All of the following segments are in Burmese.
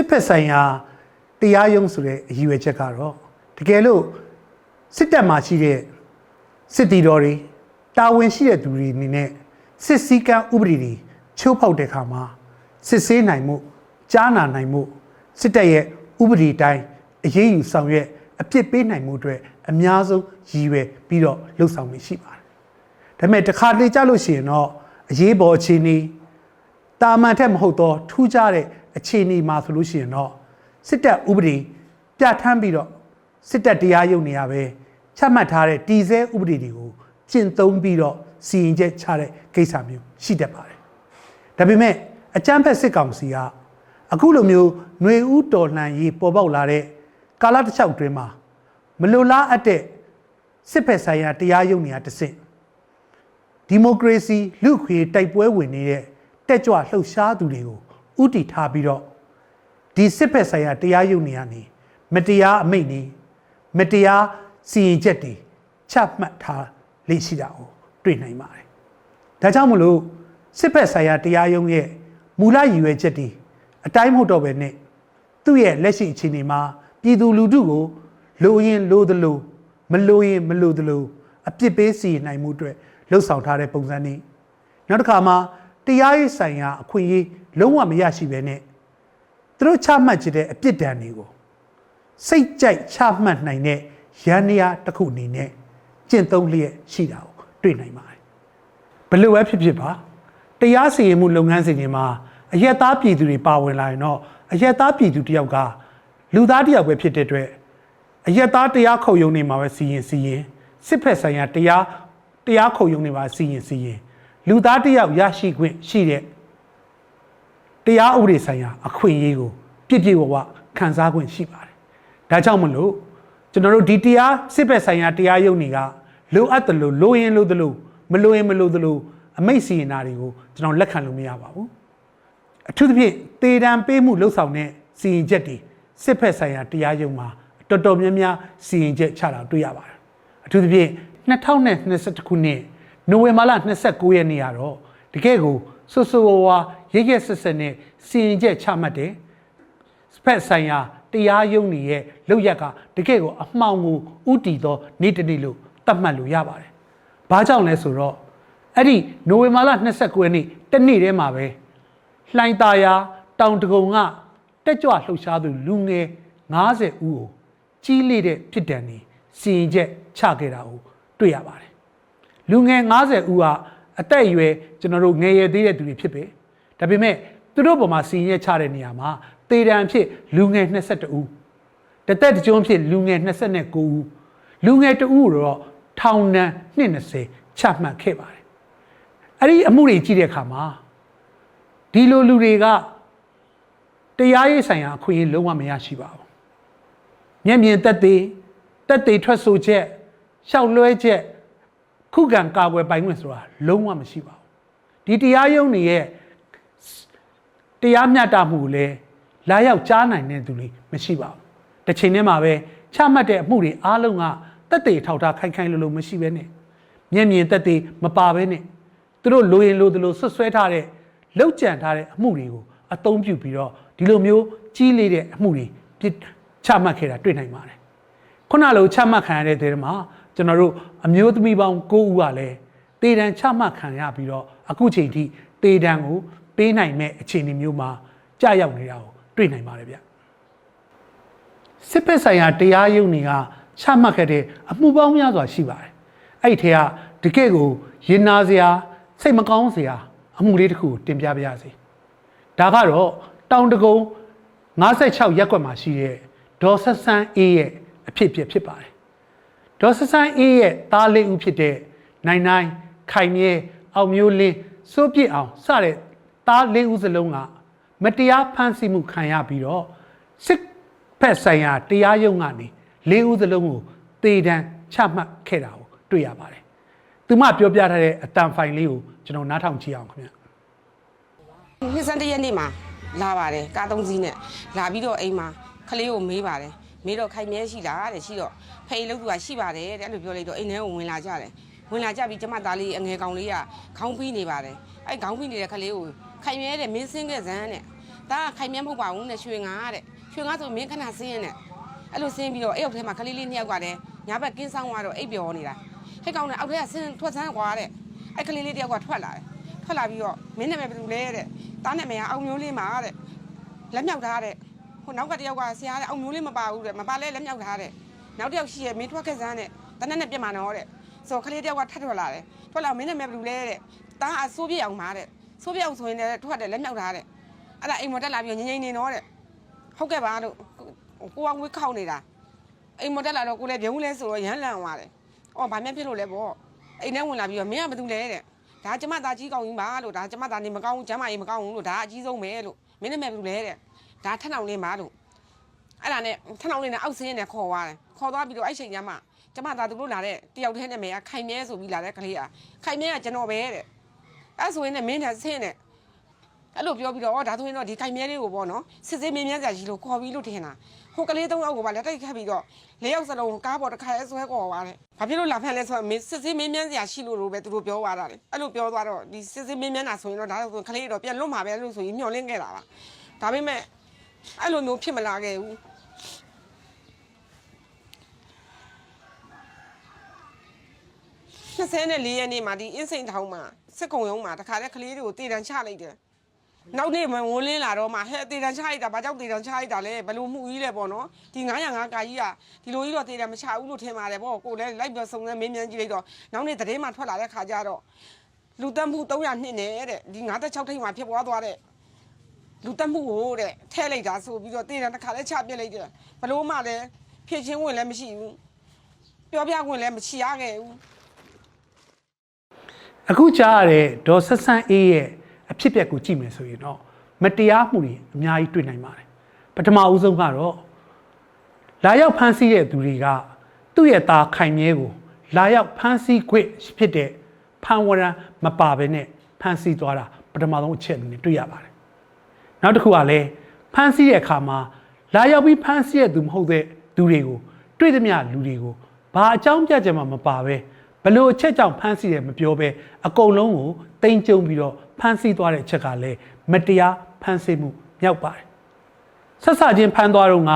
စစ်ဖက်ဆိုင်ရာတရားရုံးဆိုတဲ့အရည်အရွယ်ချက်ကတော့တကယ်လို့စစ်တပ်မှာရှိတဲ့စစ်တီတော်တွေတာဝန်ရှိတဲ့သူတွေအနေနဲ့စစ်စည်းကမ်းဥပဒေတွေချိုးဖောက်တဲ့အခါမှာစစ်ဆေးနိုင်မှုကြားနာနိုင်မှုစစ်တပ်ရဲ့ဥပဒေတိုင်းအရေးယူဆောင်ရွက်အပြစ်ပေးနိုင်မှုအတွက်အများဆုံးရည်ရွယ်ပြီးတော့လှုပ်ဆောင်မှုရှိပါတယ်။ဒါပေမဲ့တစ်ခါတလေကြလို့ရှိရင်တော့အရေးပေါ်အခြေအနေတာမန်ထက်မဟုတ်တော့ထူးခြားတဲ့ အခြေအနေမှာဆိုလို့ရှိရင်တော့စစ်တပ်ဥပဒေပြဋ္ဌာန်းပြီးတော့စစ်တပ်တရားရုံးနေရပဲချမှတ်ထားတဲ့တည်ဆဲဥပဒေတွေကိုကျင့်သုံးပြီးတော့စီရင်ချက်ချတဲ့ကိစ္စမျိုးရှိတတ်ပါတယ်။ဒါပေမဲ့အကြမ်းဖက်စစ်ကောင်စီကအခုလိုမျိုးຫນွေဥတော်လှန်ရေးပေါ်ပေါက်လာတဲ့ကာလတစ်လျှောက်တွင်မှာမလိုလားအပ်တဲ့စစ်ဖက်ဆိုင်ရာတရားရုံးနေရာတစ်ဆင့်ဒီမိုကရေစီလူ့ခွေတိုက်ပွဲဝင်နေတဲ့တက်ကြွလှုပ်ရှားသူတွေကို ဥတီထားပြီးတော့ဒီစစ်ဖက်ဆိုင်ရာတရားရုံးနေရာနေမတရားအမိန့်နေမတရားစီရင်ချက်တွေချမှတ်ထားလေ့ရှိတာကိုတွေ့နိုင်ပါတယ်။ဒါကြောင့်မလို့စစ်ဖက်ဆိုင်ရာတရားရုံးရဲ့မူလရည်ရွယ်ချက်တွေအတိုင်းမဟုတ်တော့ပဲနဲ့သူ့ရဲ့လက်ရှိအခြေအနေမှာပြည်သူလူထုကိုလိုရင်လိုသလိုမလိုရင်မလိုသလိုအပြစ်ပေးစီရင်နိုင်မှုအတွက်လှုပ်ဆောင်ထားတဲ့ပုံစံนี้နောက်တစ်ခါမှာ တရားရေးဆိုင်ရာအခွင့်အရေးလုံးဝမရရှိပဲနဲ့သူတို့ချမှတ်ကြတဲ့အပြစ်ဒဏ်တွေကိုစိတ်ကြိုက်ချမှတ်နိုင်တဲ့ရန်နေရာတစ်ခုအနေနဲ့ကျင့်သုံးလျက်ရှိတာကိုတွေ့နိုင်ပါတယ်ဘယ်လိုပဲဖြစ်ဖြစ်ပါတရားစီရင်မှုလုပ်ငန်းစဉ်တွေမှာအယက်သားပြည်သူတွေပါဝင်လာရင်တော့အယက်သားပြည်သူတယောက်ကလူသားတယောက်ပဲဖြစ်တဲ့အတွက်အယက်သားတရားခုံရုံးနေမှာပဲစီရင်စီရင်စစ်ဖက်ဆိုင်ရာတရားတရားခုံရုံးနေမှာစီရင်စီရင် လူသားတယောက်ရရှိခွင့်ရှိတဲ့တရားဥပဒေဆိုင်ရာအခွင့်အရေးကိုပြည့်ပြည့်ဝဝခံစားခွင့်ရှိပါတယ်။ဒါကြောင့်မလို့ကျွန်တော်တို့ဒီတရားစစ်ဘက်ဆိုင်ရာတရားရုံးတွေကလိုအပ်တယ်လို့လိုရင်လိုတယ်လို့မလိုရင်မလိုတယ်လို့အမိတ်စီရင်တာတွေကိုကျွန်တော်လက်ခံလို့မရပါဘူး။အထူးသဖြင့်တေတံပေးမှုလှုပ်ဆောင်တဲ့စီရင်ချက်တွေစစ်ဘက်ဆိုင်ရာတရားရုံးမှာတော်တော်များများစီရင်ချက်ချတာတွေ့ရပါတယ်။အထူးသဖြင့်2021ခုနှစ် နိုဝင်ဘာလ29ရက်နေ့ကတော့တကယ့်ကိုဆွဆွဝါရရဆက်ဆက်နဲ့စီရင်ချက်ချမှတ်တယ်စပက်ဆိုင်ရာတရားရုံးနေရဲ့လောက်ရက်ကတကယ့်ကိုအမှောင်ကိုဥတီသောနေ့တစ်နေ့လို့သတ်မှတ်လို့ရပါတယ်။ဘာကြောင့်လဲဆိုတော့အဲ့ဒီနိုဝင်ဘာလ29ရက်နေ့တနေ့တည်းမှာပဲလှိုင်သာယာတောင်တကုံကတက်ကြွလှုပ်ရှားသူလူငယ်90ဦးကိုကြီးလေးတဲ့ဖြစ်တံနေစီရင်ချက်ချခဲ့တာကိုတွေ့ရပါတယ်။ လူငယ်90ဦးကအသက်အရွယ်ကျွန်တော်တို့ငယ်ရွယ်သေးတဲ့သူတွေဖြစ်ပေဒါပေမဲ့သူတို့ပေါ်မှာစီရင်ချက်ချတဲ့နေရာမှာတေတံဖြစ်လူငယ်22ဦးတသက်တကြုံဖြစ်လူငယ်29ဦးလူငယ်တဦးတော့ထောင်ဒဏ်20ချမှတ်ခဲ့ပါတယ်အဲ့ဒီအမှုတွေကြည့်တဲ့အခါမှာဒီလိုလူတွေကတရားရေးဆိုင်ရာအခွင့်အရေးလုံးဝမရရှိပါဘူးမျက်မြင်သက်သေသက်သေထွက်ဆိုချက်ရှောက်လွှဲချက် ခုခံကာကွယ်ပိုင်ခွင့်ဆိုတာလုံးဝမရှိပါဘူးဒီတရားရုံးတွေရဲ့တရားမျှတမှုကိုလည်းလာရောက်ကြားနိုင်တဲ့သူတွေမရှိပါဘူးတစ်ချိန်တည်းမှာပဲချမှတ်တဲ့အမှုတွေအားလုံးကတက်တေထောက်ထားခိုင်ခိုင်လို့လို့မရှိဘဲနဲ့မျက်မြင်တက်တေမပါဘဲနဲ့သူတို့လိုရင်လိုသလိုဆွဆွဲထားတဲ့လောက်ကြံထားတဲ့အမှုတွေကိုအသုံးပြုပြီးတော့ဒီလိုမျိုးကြီးလေးတဲ့အမှုတွေပြစ်ချမှတ်ခဲ့တာတွေ့နိုင်ပါတယ်ခုနလိုချမှတ်ခံရတဲ့တဲ့မှာ ကျွန်တော်တို့အမျိုးသမီးပေါင်း9ဦးကလည်းတေတံချမှတ်ခံရပြီးတော့အခုချိန်ထိတေတံကိုပေးနိုင်မဲ့အခြေအနေမျိုးမှာကြာရောက်နေတာကိုတွေ့နိုင်ပါတယ်ဗျစစ်ဖက်ဆိုင်ရာတရားရုံးတွေကချမှတ်ခဲ့တဲ့အမှုပေါင်းများစွာရှိပါတယ်အဲ့ဒီထဲကတကယ့်ကိုရင်နာစရာစိတ်မကောင်းစရာအမှုလေးတစ်ခုတင်ပြပါရစေဒါကတော့တောင်တကုံ56ရက်ကွက်မှာရှိတဲ့ဒေါ်ဆက်ဆန်းအေးရဲ့အဖြစ်အပျက်ဖြစ်ပါတယ် ဒေါ်ဆက်ဆန်းအေးရဲ့သားလေးဦးဖြစ်တဲ့နိုင်နိုင်ခိုင်မြဲအောင်မျိုးလင်းစိုးပြစ်အောင်စတဲ့သားလေးဦးစလုံးကမတရားဖမ်းဆီးမှုခံရပြီးတော့စစ်ဖက်ဆိုင်ရာတရားရုံးကနေလေးဦးစလုံးကိုတေတံချမှတ်ခဲ့တာကိုတွေ့ရပါတယ်။သူမပြောပြထားတဲ့အတန်ဖိုင်လေးကိုကျွန်တော်နားထောင်ကြည့်အောင်ခင်ဗျ။နှစ်စန်းတရက်နေ့မှာလာပါတယ်ကားသုံးစီးနဲ့လာပြီးတော့အိမ်မှာခလေးကိုမေးပါတယ် မေးတော့ခိုင်မြဲရှိလားတဲ့ရှိတော့ဖေးလို့သူကရှိပါတယ်တဲ့အဲ့လိုပြောလိုက်တော့အိမ်ထဲကိုဝင်လာကြတယ်ဝင်လာကြပြီးကျမသားလေးအငယ်ကောင်လေးကခေါင်းပြီးနေပါတယ်အဲ့ခေါင်းပြီးနေတဲ့ခလေးကိုခိုင်မြဲတဲ့မင်းစင်းခဲ့စမ်းတဲ့ဒါကခိုင်မြဲမဟုတ်ပါဘူးနဲ့ရွှေငါတဲ့ရွှေငါဆိုမင်းခဏဆင်းရင်နဲ့အဲ့လိုဆင်းပြီးတော့အဲ့ရောက်ထဲမှာကလေးလေးနှစ်ယောက်ကလည်းညာဘက်ကင်းဆောင်သွားတော့အိပ်ပျော်နေတာဟဲ့ကောင်နဲ့အောက်ထဲကဆင်းထွက်ဆန်းကွာတဲ့အဲ့ကလေးလေးတယောက်ကထွက်လာတယ်ထွက်လာပြီးတော့မင်းနာမည်ဘယ်သူလဲတဲ့တားနာမည်ကအောင်မျိုးလေးမှာတဲ့လက်မြောက်ထားတဲ့ ဟိုနောက်ကတယောက်ကဆရာတဲ့အောင်မျိုးလေးမပါဘူးတဲ့မပါလဲလက်မြောက်ထားတဲ့နောက်တစ်ယောက်ရှိရဲ့မင်းထွက်ခဲ့စမ်းတဲ့တနက်နဲ့ပြစ်မှာနော်တဲ့ဆိုတော့ကလေးတယောက်ကထပ်ထွက်လာတယ်ထွက်လာမင်းနာမည်ဘယ်သူလဲတဲ့တားအဆိုးပြအောင်မှာတဲ့ဆိုးပြအောင်ဆိုရင်လည်းထွက်တယ်လက်မြောက်ထားတဲ့အဲ့ဒါအိမ်မတက်လာပြီးငငိမ့်နေတော့တဲ့ဟုတ်ကဲ့ပါလို့ကိုကဝေးခောက်နေတာအိမ်မတက်လာတော့ကိုလည်းပြုံးလဲဆိုတော့ရမ်းလန့်သွားတယ်။အော်ဗာမြဖြစ်လို့လဲပေါ့။အိမ်ထဲဝင်လာပြီးတော့မင်းကဘာလုပ်လဲတဲ့။ဒါကျမသားကြီးကောင်းကြီးပါလို့ဒါကျမသားနေမကောင်းဘူးကျမကြီးမကောင်းဘူးလို့ဒါအကြီးဆုံးပဲလို့မင်းနာမည်ဘာလုပ်လဲတဲ့။ ဒါထက်အောင်လေးပါလို့အဲ့ဒါနဲ့ထက်အောင်လေးနဲ့အောက်ဆင်းနဲ့ခေါ်သွားတယ်။ခေါ်သွားပြီးတော့အဲ့ချိန်ကျမှကျမသားသူတို့လာတဲ့တယောက်တည်းနဲ့မင်းကခိုင်မြဲဆိုပြီးလာတဲ့ကလေးကခိုင်မြဲကကျွန်တော်ပဲတဲ့။အဲ့ဆိုရင်လည်းမင်းနဲ့ဆင်းနဲ့အဲ့လိုပြောပြီးတော့ဒါဆိုရင်တော့ဒီခိုင်မြဲလေးကိုပေါ့နော်စစ်စစ်မင်းမြန်းစရာကြီးလို့ခေါ်ပြီးလို့ထင်တာဟိုကလေးသုံးယောက်ကိုပါလက်တိုက်ခတ်ပြီးတော့လေးယောက်စလုံးကားပေါ်တစ်ခါလဲဆွဲခေါ်သွားတယ်ဘာဖြစ်လို့လာဖန်လဲဆိုတော့မင်းစစ်စစ်မင်းမြန်းစရာရှိလို့လို့ပဲသူတို့ပြောသွားတာလေအဲ့လိုပြောသွားတော့ဒီစစ်စစ်မင်းမြန်းတာဆိုရင်တော့ဒါဆိုကလေးတော့ပြန်လွတ်မှာပဲလို့ဆိုရင်မျောလင့်ခဲ့တာပါဒါပေမဲ့ အဲ့လိုမျိုးဖြစ်မလာခဲ့ဘူး24ရက်နေ့မှာဒီအင်းစိန်ထောင်မှာစစ်ကုံရုံးမှာတခါတည်းကလေးတွေကိုတည်တံချလိုက်တယ်နောက်နေ့မဝန်းလင်းလာတော့မှဟဲ့တေတန်ချလိုက်တာဘာကြောင့်တေတန်ချလိုက်တာလဲဘယ်လိုမှုကြီးလဲပေါ့နော်ဒီ905ကာကြီးကဒီလိုကြီးတော့တေတန်မချဘူးလို့ထင်ပါတယ်ပေါ့ကိုလည်းလိုက်ပြီးစုံစမ်းမင်းမြန်းကြည့်လိုက်တော့နောက်နေ့သတင်းမှထွက်လာတဲ့ခါကျတော့လူတက်မှု300နှစ်နဲ့တဲ့ဒီ96ထိပ်မှာဖြစ်ပွားသွားတဲ့ လူတက်မှုကိုတဲ့ထဲလိုက်တာဆိုပြီးတော့တေတန်တစ်ခါလဲချပြစ်လိုက်တယ်ဘလို့မှလည်းဖြစ်ချင်းဝင်လည်းမရှိဘူးပြောပြဝင်လည်းမရှိရခဲ့ဘူးအခုကြားရတဲ့ဒေါ်ဆက်ဆန်းအေးရဲ့အဖြစ်အပျက်ကိုကြည့်မယ်ဆိုရင်တော့မတရားမှုတွေအများကြီးတွေ့နိုင်ပါတယ်ပထမအဦးဆုံးကတော့လာရောက်ဖမ်းဆီးတဲ့သူတွေကသူ့ရဲ့သားခိုင်မြဲကိုလာရောက်ဖမ်းဆီးခွင့်ဖြစ်တဲ့ဖမ်းဝရမ်းမပါဘဲနဲ့ဖမ်းဆီးသွားတာပထမဆုံးအချက်အနေနဲ့တွေ့ရပါတယ် နောက်တစ်ခုကလည်းဖမ်းဆီးတဲ့အခါမှာလာရောက်ပြီးဖမ်းဆီးတဲ့သူမဟုတ်တဲ့သူတွေကိုတွေ့သမျှလူတွေကိုဘာအကြောင်းပြချက်မှမပါပဲဘလို့အချက်ကြောင့်ဖမ်းဆီးတယ်မပြောပဲအကုန်လုံးကိုတင်ကြုံပြီးတော့ဖမ်းဆီးသွားတဲ့အချက်ကလည်းမတရားဖမ်းဆီးမှုမြောက်ပါတယ်ဆက်စချင်းဖမ်းသွားတော့က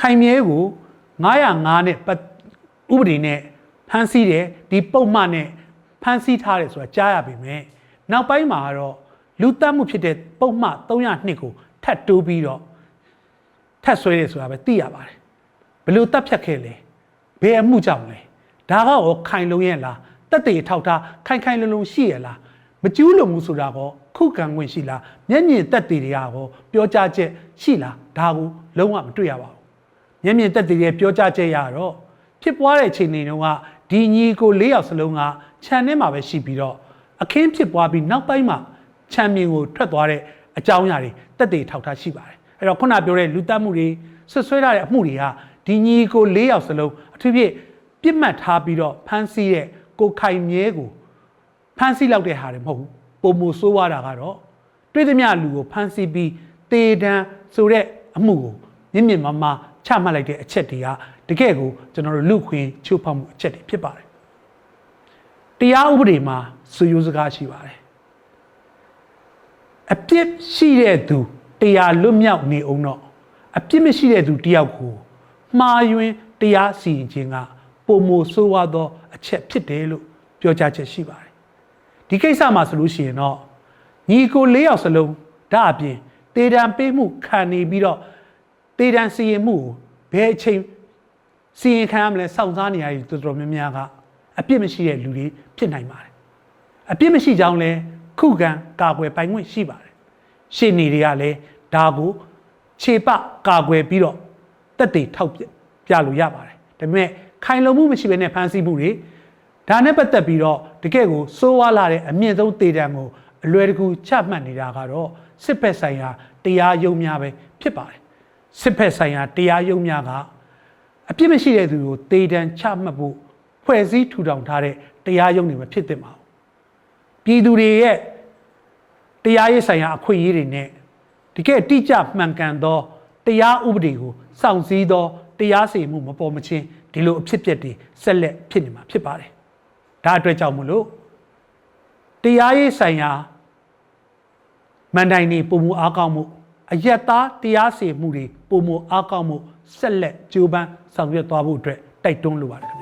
ခိုင်မြဲကို905နဲ့ပတ်ဥပဒေနဲ့ဖမ်းဆီးတယ်ဒီပုံမှန်နဲ့ဖမ်းဆီးထားတယ်ဆိုတာကြားရပေမဲ့နောက်ပိုင်းမှာကတော့ လူတက်မှုဖြစ်တဲ့ပုံမှန်302ကိုထပ်တိုးပြီးတော့ထပ်ဆွဲတယ်ဆိုတာပဲသိရပါတယ်ဘယ်လို့တက်ဖြတ်ခဲ့လဲဘယ်အမှုကြောင့်လဲဒါကရောခိုင်လုံးရဲ့လားတက်တေထောက်ထားခိုင်ခိုင်လုံလုံရှိရလားမကျူးလုံမှုဆိုတာကောခုခံခွင့်ရှိလားမျက်မြင်တက်တေတွေကရောပြောကြားချက်ရှိလားဒါကိုလုံးဝမတွေ့ရပါဘူးမျက်မြင်တက်တေတွေပြောကြားချက်ရတော့ဖြစ်ပွားတဲ့ချိန်တွေတုန်းကဒီညီကို၄ယောက်စလုံးကခြံထဲမှာပဲရှိပြီးတော့အခင်းဖြစ်ပွားပြီးနောက်ပိုင်းမှာ ခြံမြင်ကိုထွက်သွားတဲ့အကြောင်းအရာတွေတက်တေထောက်ထားရှိပါတယ်အဲ့တော့ခုနပြောတဲ့လူတက်မှုတွေဆွဆွဲထားတဲ့အမှုတွေကဒီညီကို၄ယောက်စလုံးအထူးဖြင့်ပြစ်မှတ်ထားပြီးတော့ဖမ်းဆီးတဲ့ကိုခိုင်မြဲကိုဖမ်းဆီးလောက်တဲ့ဟာတွေမဟုတ်ဘူးပုံမဆိုးွားတာကတော့တွေ့သမျှလူကိုဖမ်းဆီးပြီးတေတံဆိုတဲ့အမှုကိုမြင့်မြင့်မားမားချမှတ်လိုက်တဲ့အချက်တွေကတကယ့်ကိုကျွန်တော်တို့လူခွင့်ချိုးဖောက်မှုအချက်တွေဖြစ်ပါတယ်တရားဥပဒေမှာစွရိုးစကားရှိပါတယ် အပြစ်ရှိတဲ့သူတရားလွတ်မြောက်နေအောင်တော့အပြစ်မရှိတဲ့သူတယောက်ကိုမှားယွင်းတရားစီရင်ခြင်းကပုံမဆိုးဝါးသောအချက်ဖြစ်တယ်လို့ပြောကြားချက်ရှိပါတယ်ဒီကိစ္စမှာဆိုလို့ရှိရင်တော့ညီကို၄ယောက်စလုံးဒါအပြင်တေတံပေးမှုခံနေပြီးတော့တေတံစီရင်မှုကိုဘယ်အချိန်စီရင်ခံရမလဲစောင့်စားနေရည်တော်တော်များများကအပြစ်မရှိတဲ့လူတွေဖြစ်နိုင်ပါတယ်အပြစ်မရှိကြောင်းလဲ ခုခံကာကွယ်ပိုင်ခွင့်ရှိပါတယ်ရှေ့နေတွေကလည်းဒါကိုခြေပကာကွယ်ပြီးတော့တက်တေထောက်ပြပြလို့ရပါတယ်ဒါပေမဲ့ခိုင်လုံမှုမရှိဘဲနဲ့ဖမ်းဆီးမှုတွေဒါနဲ့ပတ်သက်ပြီးတော့တကယ့်ကိုစိုးဝါလာတဲ့အမြင့်ဆုံးတေတံကိုအလွယ်တကူချမှတ်နေတာကတော့စစ်ဖက်ဆိုင်ရာတရားရုံးများပဲဖြစ်ပါတယ်စစ်ဖက်ဆိုင်ရာတရားရုံးများကအပြစ်မရှိတဲ့သူကိုတေတံချမှတ်ဖို့ဖွဲ့စည်းထူထောင်ထားတဲ့တရားရုံးတွေမဖြစ်သင့်ပါဘူးပြည်သူတွေရဲ့ တရားရေးဆိုင်ရာအခွင့်အရေးတွေနဲ့တကယ်တိကျမှန်ကန်သောတရားဥပဒေကိုစောင့်စည်းသောတရားစီရင်မှုမပေါ်မချင်းဒီလိုအဖြစ်အပျက်တွေဆက်လက်ဖြစ်နေမှာဖြစ်ပါတယ်။ဒါအတွက်ကြောင့်မလို့တရားရေးဆိုင်ရာမန်တိုင်တွေပုံမူအားကောင်းမှုအယက်သားတရားစီရင်မှုတွေပုံမအားကောင်းမှုဆက်လက်ကြိုးပမ်းဆောင်ရွက်သွားဖို့အတွက်တိုက်တွန်းလိုပါတယ်ခင်ဗျာ